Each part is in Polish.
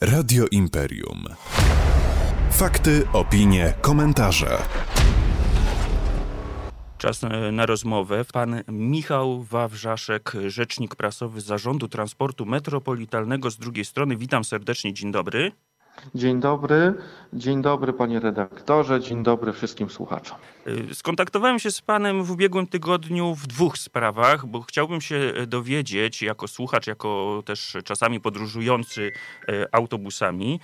Radio Imperium. Fakty, opinie, komentarze. Czas e, na rozmowę. Pan Michał Wawrzaszek, rzecznik prasowy Zarządu Transportu Metropolitalnego z drugiej strony. Witam serdecznie, dzień dobry. Dzień dobry, dzień dobry panie redaktorze, dzień dobry wszystkim słuchaczom. E, skontaktowałem się z panem w ubiegłym tygodniu w dwóch sprawach, bo chciałbym się dowiedzieć, jako słuchacz, jako też czasami podróżujący e, autobusami,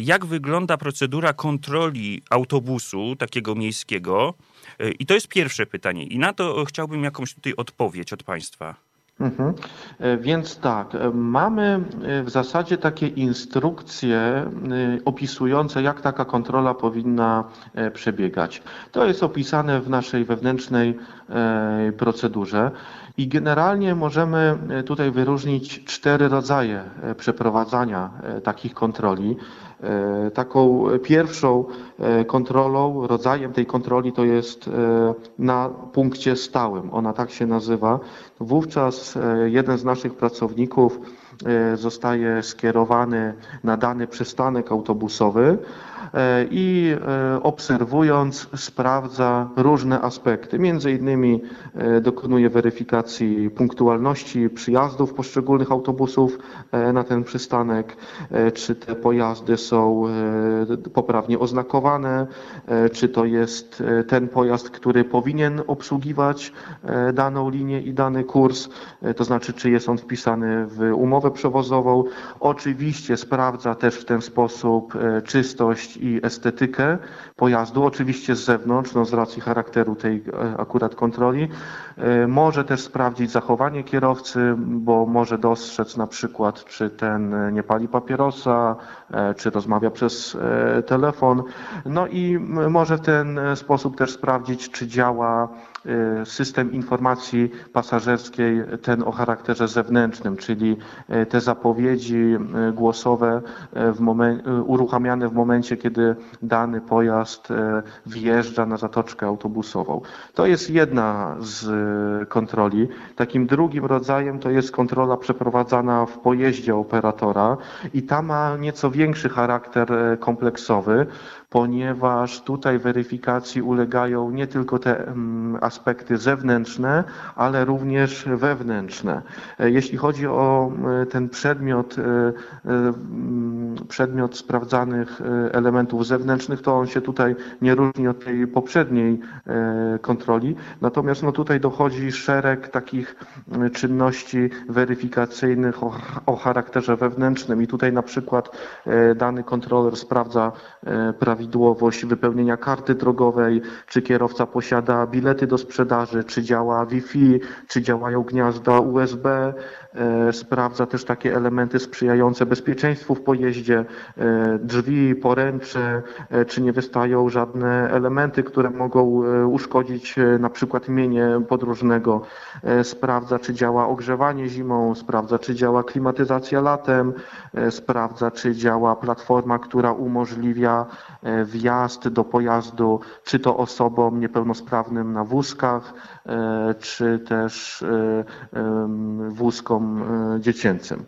jak wygląda procedura kontroli autobusu takiego miejskiego. I to jest pierwsze pytanie. I na to chciałbym jakąś tutaj odpowiedź od państwa. Mhm. E, więc tak, e, mamy e, w zasadzie takie instrukcje opisujące, jak taka kontrola powinna przebiegać. To jest opisane w naszej wewnętrznej procedurze i generalnie możemy tutaj wyróżnić cztery rodzaje przeprowadzania takich kontroli. Taką pierwszą kontrolą, rodzajem tej kontroli to jest na punkcie stałym. Ona tak się nazywa. Wówczas e, jeden z naszych pracowników e, zostaje skierowany na dany przystanek autobusowy e, i obserwując sprawdza różne aspekty. Między innymi dokonuje weryfikacji punktualności przyjazdów poszczególnych autobusów na ten przystanek, czy te pojazdy są poprawnie oznakowane, czy to jest ten pojazd, który powinien obsługiwać daną linię i dany kurs, e, to znaczy czy jest on wpisany w umowę przewozową. Oczywiście sprawdza też w ten sposób e, czystość i estetykę pojazdu, oczywiście z zewnątrz, no z racji charakteru tej e, akurat kontroli. Może też sprawdzić zachowanie kierowcy, bo może dostrzec na przykład, czy ten nie pali papierosa, czy rozmawia przez telefon. No i może w ten sposób też sprawdzić, czy działa system informacji pasażerskiej, ten o charakterze zewnętrznym, czyli y, te zapowiedzi y, głosowe w uruchamiane w momencie, kiedy dany pojazd wjeżdża na zatoczkę autobusową. To jest jedna z kontroli. Takim drugim rodzajem to jest kontrola przeprowadzana w pojeździe operatora i ta ma nieco większy charakter kompleksowy, ponieważ tutaj weryfikacji ulegają nie tylko te mm, aspekty zewnętrzne, ale również wewnętrzne. E, jeśli chodzi o e, ten przedmiot, e, mm, przedmiot sprawdzanych elementów zewnętrznych, to on się tutaj nie różni od tej poprzedniej kontroli. Natomiast no tutaj dochodzi szereg takich czynności weryfikacyjnych o, o charakterze wewnętrznym i tutaj na przykład dany kontroler sprawdza prawidłowość prawidłowość wypełnienia karty drogowej, czy kierowca posiada bilety do sprzedaży, czy działa Wi-Fi, czy działają gniazda USB. E, sprawdza też takie elementy sprzyjające bezpieczeństwu w pojeździe, e, drzwi, poręcze, e, czy nie wystają żadne elementy, które mogą uszkodzić na przykład mienie podróżnego. Sprawdza, czy działa ogrzewanie zimą, sprawdza, czy działa klimatyzacja latem, sprawdza, czy działa platforma, która umożliwia wjazd do pojazdu, czy to osobom niepełnosprawnym na wózkach, czy też wózkom e, dziecięcym.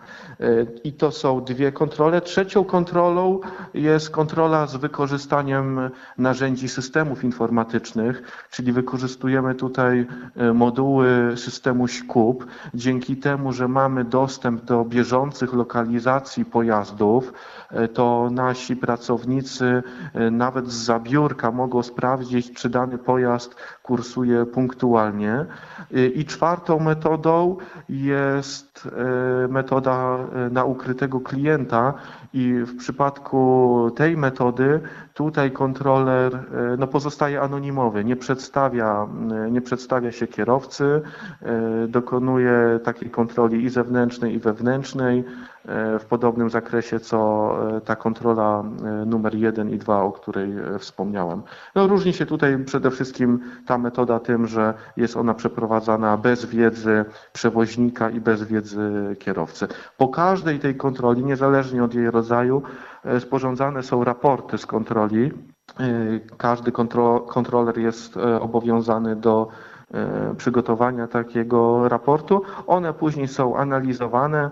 I to są dwie kontrole. Trzecią kontrolą jest kontrola z wykorzystaniem narzędzi systemów informatycznych, czyli wykorzystujemy tutaj moduły systemu SKUP. Dzięki temu, że mamy dostęp do bieżących lokalizacji pojazdów, to nasi pracownicy nawet z zabiórka mogą sprawdzić, czy dany pojazd kursuje punktualnie. I czwartą metodą jest e, metoda e, na ukrytego klienta i w przypadku tej metody tutaj kontroler e, no, pozostaje anonimowy, nie przedstawia, nie przedstawia się kierowcy, dokonuje takiej kontroli i zewnętrznej i wewnętrznej w podobnym zakresie co ta kontrola numer 1 i 2, o której wspomniałem. No, różni się tutaj przede wszystkim ta metoda tym, że jest ona przeprowadzana bez wiedzy przewoźnika i bez wiedzy kierowcy. Po każdej tej kontroli, niezależnie od jej rodzaju, e, sporządzane są raporty z kontroli. E, każdy kontroler jest e, obowiązany do przygotowania takiego raportu. One później są analizowane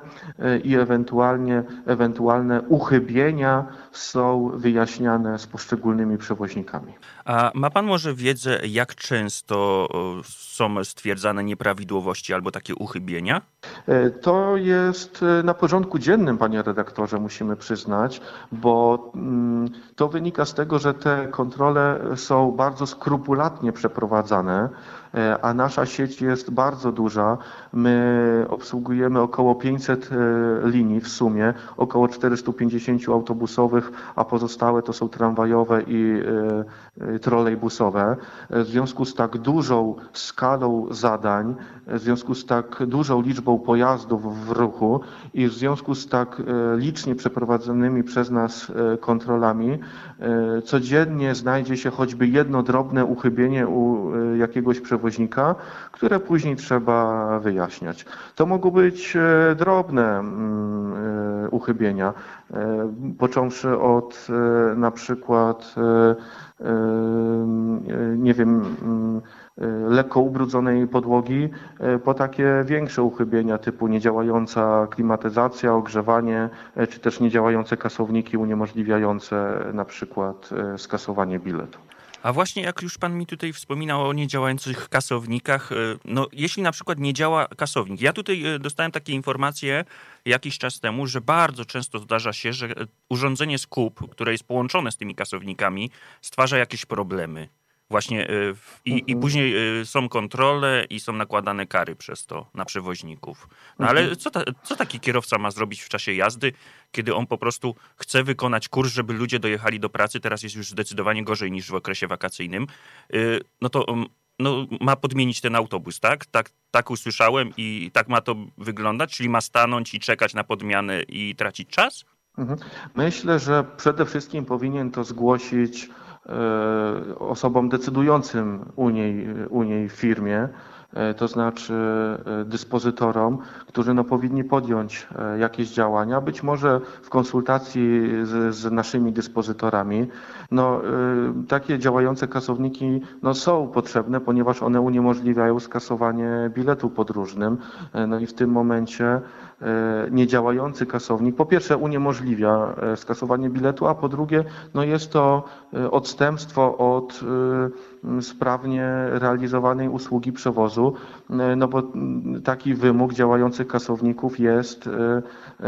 i ewentualnie ewentualne uchybienia są wyjaśniane z poszczególnymi przewoźnikami. A ma pan może wiedzę, jak często są stwierdzane nieprawidłowości albo takie uchybienia? E, to jest e, na porządku dziennym, panie redaktorze, musimy przyznać, bo mm, to wynika z tego, że te kontrole są bardzo skrupulatnie przeprowadzane. E, a nasza sieć jest bardzo duża. My obsługujemy około 500 e, linii w sumie, około 450 autobusowych, a pozostałe to są tramwajowe i trolejbusowe. W związku z tak dużą skalą zadań, w związku z tak dużą liczbą pojazdów w ruchu i w związku z tak licznie przeprowadzonymi przez nas kontrolami, codziennie znajdzie się choćby jedno drobne uchybienie u jakiegoś przewoźnika, które później trzeba wyjaśniać. To mogą być e, drobne mm, e, uchybienia, e, począwszy od na przykład nie wiem, mm, lekko ubrudzonej podłogi, po takie większe uchybienia typu niedziałająca klimatyzacja, ogrzewanie, czy też niedziałające kasowniki uniemożliwiające na przykład skasowanie biletu. A właśnie jak już pan mi tutaj wspominał o niedziałających kasownikach, no jeśli na przykład nie działa kasownik, ja tutaj dostałem takie informacje jakiś czas temu, że bardzo często zdarza się, że urządzenie skup, które jest połączone z tymi kasownikami, stwarza jakieś problemy. Właśnie y, i, i mhm. później y, są kontrole i są nakładane kary przez to na przewoźników. No ale mhm. co, ta, co taki kierowca ma zrobić w czasie jazdy, kiedy on po prostu chce wykonać kurs, żeby ludzie dojechali do pracy, teraz jest już zdecydowanie gorzej niż w okresie wakacyjnym, y, no to mm, no, ma podmienić ten autobus, tak? tak? Tak usłyszałem i tak ma to wyglądać, czyli ma stanąć i czekać na podmianę i tracić czas? Mhm. Myślę, że przede wszystkim powinien to zgłosić osobom decydującym u niej, u niej w firmie, e, to znaczy e, dyspozytorom, którzy no, powinni podjąć jakieś działania, być może w konsultacji z, z naszymi dyspozytorami. No, takie działające kasowniki no, są potrzebne, ponieważ one uniemożliwiają skasowanie biletu podróżnym. No i w tym momencie E, niedziałający kasownik po pierwsze uniemożliwia e, skasowanie biletu, a po drugie no jest to e, odstępstwo od sprawnie realizowanej usługi przewozu, no bo taki wymóg działających kasowników jest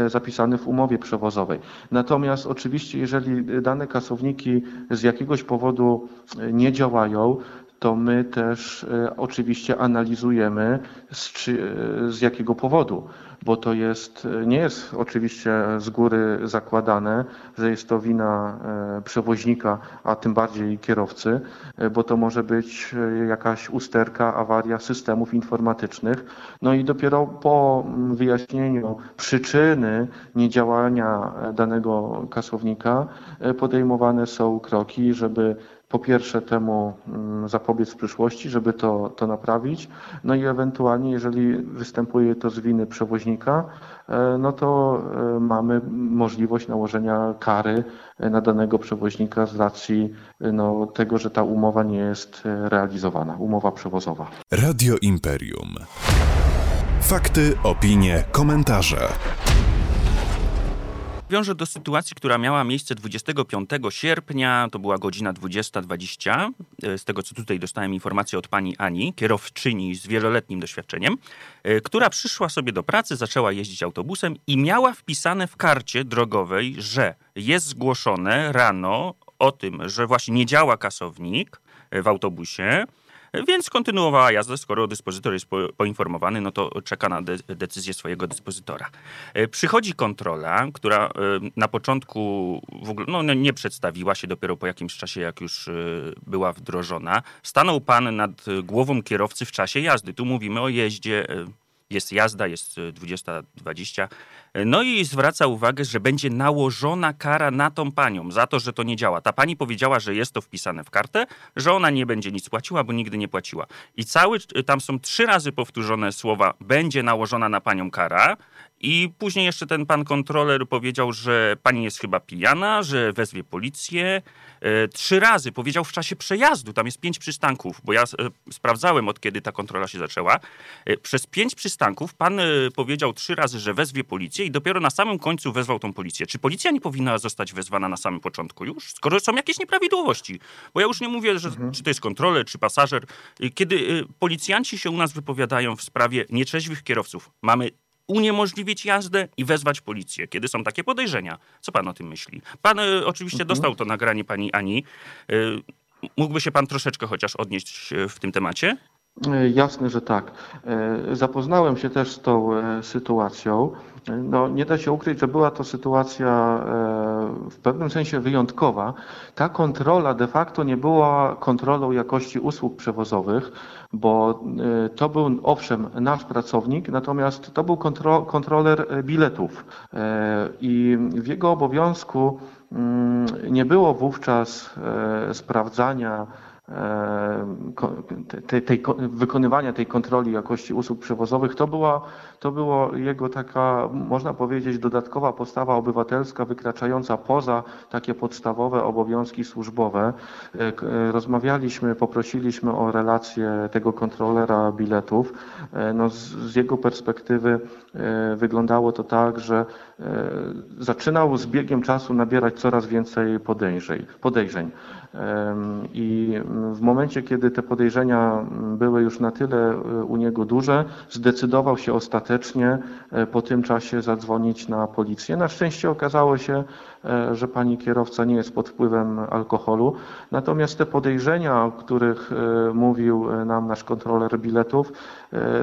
zapisany w umowie przewozowej. Natomiast oczywiście jeżeli dane kasowniki z jakiegoś powodu nie działają, to my też oczywiście analizujemy z, czy, z jakiego powodu bo to jest, nie jest oczywiście z góry zakładane, że jest to wina e, przewoźnika, a tym bardziej kierowcy, e, bo to może być e, jakaś usterka, awaria systemów informatycznych. No i dopiero po mm, wyjaśnieniu przyczyny niedziałania danego kasownika podejmowane są kroki, żeby po pierwsze temu mm, zapobiec w przyszłości, żeby to, to naprawić, no i ewentualnie, jeżeli występuje to z winy przewoźnika, e, no to e, mamy możliwość nałożenia kary e, na danego przewoźnika z racji no, tego, że ta umowa nie jest realizowana, umowa przewozowa. Radio Imperium. Fakty, opinie, komentarze wiąże do sytuacji, która miała miejsce 25 sierpnia, to była godzina 20.20. E, z tego, co tutaj dostałem informację od pani Ani, kierowczyni z wieloletnim doświadczeniem, e, która przyszła sobie do pracy, zaczęła jeździć autobusem i miała wpisane w karcie drogowej, że jest zgłoszone rano o tym, że właśnie nie działa kasownik e, w autobusie, więc kontynuowała jazdę, skoro dyspozytor jest poinformowany, no to czeka na de decyzję swojego dyspozytora. E, przychodzi kontrola, która e, na początku w ogóle no, nie przedstawiła się dopiero po jakimś czasie, jak już e, była wdrożona. Stanął pan nad głową kierowcy w czasie jazdy. Tu mówimy o jeździe jest jazda, jest 20-20. No i zwraca uwagę, że będzie nałożona kara na tą panią za to, że to nie działa. Ta pani powiedziała, że jest to wpisane w kartę, że ona nie będzie nic płaciła, bo nigdy nie płaciła. I cały, tam są trzy razy powtórzone słowa będzie nałożona na panią kara I później jeszcze ten pan kontroler powiedział, że pani jest chyba pijana, że wezwie policję. E, trzy razy powiedział w czasie przejazdu, tam jest pięć przystanków, bo ja e, sprawdzałem od kiedy ta kontrola się zaczęła. E, przez pięć przystanków pan powiedział trzy razy, że wezwie policję i dopiero na samym końcu wezwał tą policję. Czy policja nie powinna zostać wezwana na samym początku już, skoro są jakieś nieprawidłowości? Bo ja już nie mówię, że, mhm. czy to jest kontroler, czy pasażer. Kiedy policjanci się u nas wypowiadają w sprawie nieczeźwych kierowców, mamy uniemożliwić jazdę i wezwać policję, kiedy są takie podejrzenia. Co pan o tym myśli? Pan y, oczywiście mhm. dostał to nagranie pani Ani. Y, mógłby się pan troszeczkę chociaż odnieść w tym temacie? Jasne, że tak. Zapoznałem się też z tą sytuacją. No, nie da się ukryć, że była to sytuacja e, w pewnym sensie wyjątkowa. Ta kontrola de facto nie była kontrolą jakości usług przewozowych, bo e, to był owszem nasz pracownik, natomiast to był kontro, kontroler biletów e, i w jego obowiązku mm, nie było wówczas sprawdzania tej, tej, wykonywania tej kontroli jakości usług przewozowych, to była, to było jego taka, można powiedzieć, dodatkowa postawa obywatelska, wykraczająca poza takie podstawowe obowiązki służbowe. E, rozmawialiśmy, poprosiliśmy o relację tego kontrolera biletów. E, no z, z jego perspektywy e, wyglądało to tak, że zaczynał z biegiem czasu nabierać coraz więcej podejrzeń. podejrzeń. I w momencie, kiedy te podejrzenia były już na tyle e, u niego duże, zdecydował się ostatecznie e, po tym czasie zadzwonić na policję. Na szczęście okazało się, e, że pani kierowca nie jest pod wpływem alkoholu. Natomiast te podejrzenia, o których mówił nam nasz kontroler biletów,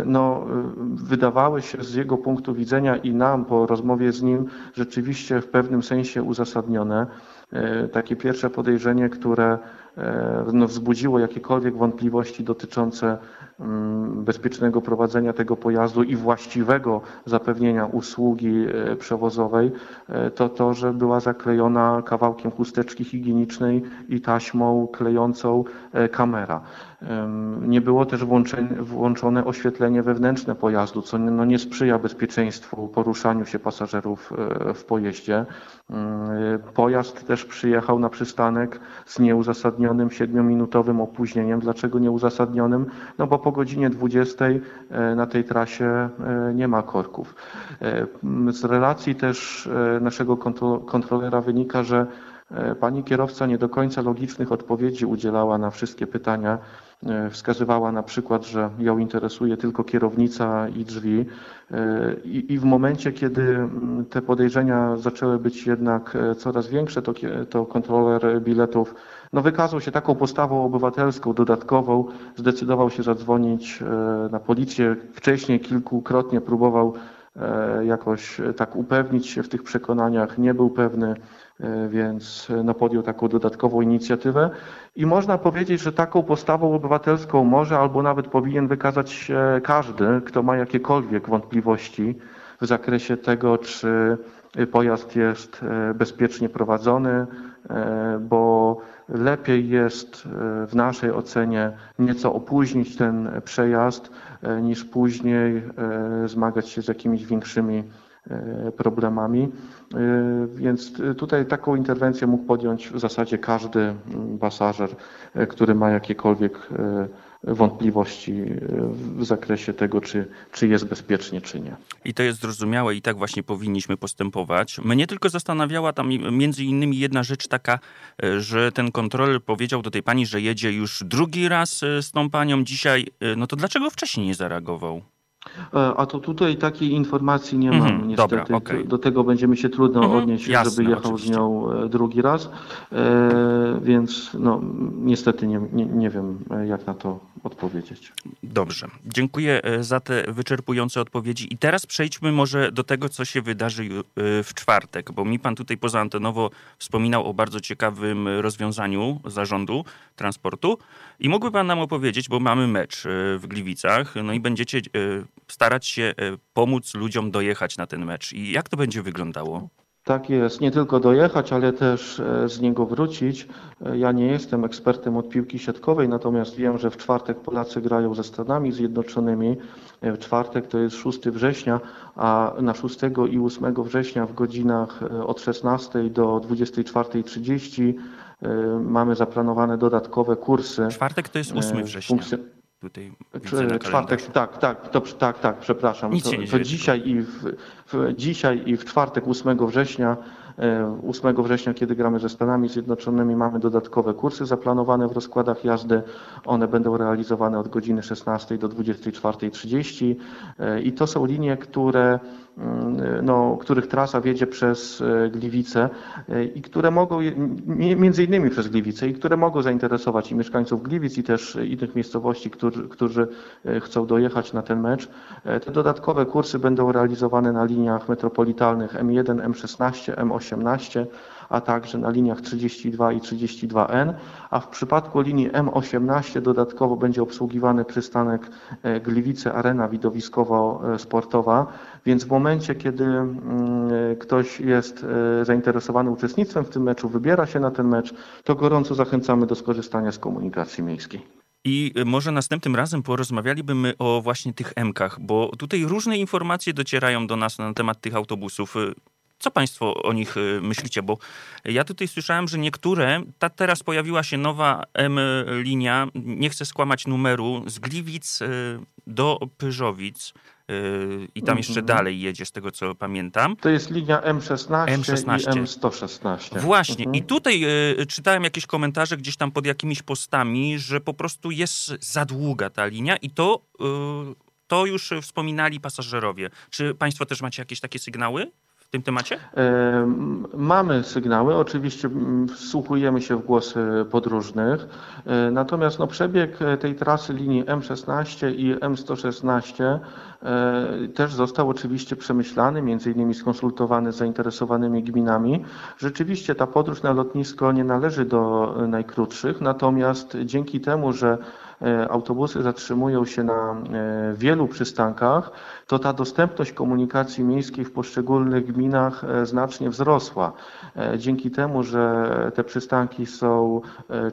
no, wydawały się z jego punktu widzenia i nam po rozmowie z nim rzeczywiście w pewnym sensie uzasadnione. Takie pierwsze podejrzenie, które no, wzbudziło jakiekolwiek wątpliwości dotyczące bezpiecznego prowadzenia tego pojazdu i właściwego zapewnienia usługi e, przewozowej, to to, że była zaklejona kawałkiem chusteczki higienicznej i taśmą klejącą kamera. Nie było też włączone oświetlenie wewnętrzne pojazdu, co no nie sprzyja bezpieczeństwu poruszaniu się pasażerów w pojeździe. Pojazd też przyjechał na przystanek z nieuzasadnionym siedmiominutowym opóźnieniem. Dlaczego nieuzasadnionym? No bo po godzinie 20 e, na tej trasie e, nie ma korków. E, z relacji też naszego kontrolera wynika, że pani kierowca nie do końca logicznych odpowiedzi udzielała na wszystkie pytania wskazywała na przykład, że ją interesuje tylko kierownica i drzwi. E, I, I, w momencie, kiedy mm, te podejrzenia zaczęły być jednak e, coraz większe, to, to kontroler biletów no, wykazał się taką postawą obywatelską, dodatkową, zdecydował się zadzwonić na policję. Wcześniej kilkukrotnie próbował jakoś tak upewnić się w tych przekonaniach, nie był pewny. E, więc e, no, podjął taką dodatkową inicjatywę. I można powiedzieć, że taką postawą obywatelską może albo nawet powinien wykazać się każdy, kto ma jakiekolwiek wątpliwości w zakresie tego, czy pojazd jest e, bezpiecznie prowadzony, bo lepiej jest w naszej ocenie nieco opóźnić ten przejazd, niż później zmagać się z jakimiś większymi problemami. E, więc tutaj taką interwencję mógł podjąć w zasadzie każdy pasażer, e, który ma jakiekolwiek wątpliwości w zakresie tego, czy, czy jest bezpiecznie, czy nie. I to jest zrozumiałe i tak właśnie powinniśmy postępować. Mnie tylko zastanawiała tam między innymi jedna rzecz taka, że ten kontroler powiedział do tej pani, że jedzie już drugi raz z tą panią dzisiaj. No to dlaczego wcześniej nie zareagował? E, a to tutaj takiej informacji nie mam mhm, niestety. Dobra, okay. Do tego będziemy się trudno mhm, odnieść, jasne, żeby jechał oczywiście. z nią e, drugi raz. E, więc no, niestety nie, nie, nie wiem, jak na to odpowiedzieć. Dobrze. Dziękuję za te wyczerpujące odpowiedzi. I teraz przejdźmy może do tego, co się wydarzy w czwartek, bo mi pan tutaj poza antenowo wspominał o bardzo ciekawym rozwiązaniu zarządu transportu. I mógłby pan nam opowiedzieć, bo mamy mecz w Gliwicach, no i będziecie starać się e, pomóc ludziom dojechać na ten mecz. I jak to będzie wyglądało? Tak jest, nie tylko dojechać, ale też e, z niego wrócić. E, ja nie jestem ekspertem od piłki siatkowej, natomiast wiem, że w czwartek Polacy grają ze Stanami Zjednoczonymi. W czwartek to jest 6 września, a na 6 i 8 września w godzinach od 16 do 24.30 mamy zaplanowane dodatkowe kursy. Czwartek to jest 8 września tutaj Czwartek, tak, tak, to, tak, tak, przepraszam. Nic to, nie to dzisiaj, i w, w, dzisiaj i w czwartek 8 września 8 e, września, kiedy gramy ze Stanami Zjednoczonymi, mamy dodatkowe kursy zaplanowane w rozkładach jazdy. One będą realizowane od godziny 16 do 24.30 e, i to są linie, które no, których trasa wiedzie przez e, Gliwice i które mogą, między innymi przez Gliwice, i które mogą zainteresować i mieszkańców Gliwic, i też innych miejscowości, którzy, którzy chcą dojechać na ten mecz. Te dodatkowe kursy będą realizowane na liniach metropolitalnych M1, M16, M8, 18, a także na liniach 32 i 32N, a w przypadku linii M18 dodatkowo będzie obsługiwany przystanek e, Gliwice Arena widowiskowo-sportowa, więc w momencie, kiedy mm, e, ktoś jest e, zainteresowany uczestnictwem w tym meczu, wybiera się na ten mecz, to gorąco zachęcamy do skorzystania z komunikacji miejskiej. I może następnym razem porozmawialibyśmy o właśnie tych M-kach, bo tutaj różne informacje docierają do nas na temat tych autobusów. Co Państwo o nich y, myślicie? Bo ja tutaj słyszałem, że niektóre, ta teraz pojawiła się nowa M-linia, nie chcę skłamać numeru, z Gliwic y, do Pyżowic. Y, I tam jeszcze mhm. dalej jedzie, z tego co pamiętam. To jest linia M16, M16. i M116. Właśnie. Mhm. I tutaj czytałem jakieś komentarze gdzieś tam pod jakimiś postami, że po prostu jest za długa ta linia i to, to już wspominali pasażerowie. Czy Państwo też macie jakieś takie sygnały? Tym temacie? Mamy sygnały, oczywiście wsłuchujemy się w głosy podróżnych, e, natomiast no, przebieg tej trasy linii M16 i M116 e, też został oczywiście przemyślany, między innymi skonsultowany z zainteresowanymi gminami. Rzeczywiście ta podróż na lotnisko nie należy do najkrótszych, natomiast dzięki temu, że E, autobusy zatrzymują się na e, wielu przystankach, to ta dostępność komunikacji miejskiej w poszczególnych gminach e, znacznie wzrosła. Dzięki temu, że te przystanki są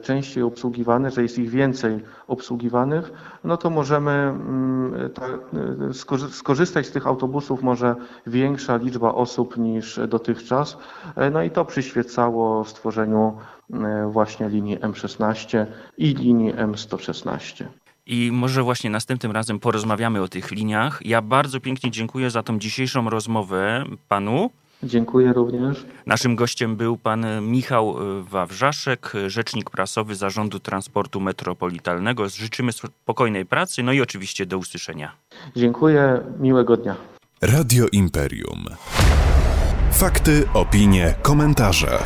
częściej obsługiwane, że jest ich więcej obsługiwanych, no to możemy mm, skorzystać z tych autobusów może większa liczba osób niż dotychczas. No i to przyświecało stworzeniu E, właśnie linii M16 i linii M116. I może właśnie następnym razem porozmawiamy o tych liniach. Ja bardzo pięknie dziękuję za tą dzisiejszą rozmowę panu. Dziękuję również. Naszym gościem był pan Michał Wawrzaszek, rzecznik prasowy Zarządu Transportu Metropolitalnego. Życzymy spokojnej pracy, no i oczywiście do usłyszenia. Dziękuję, miłego dnia. Radio Imperium. Fakty, opinie, komentarze.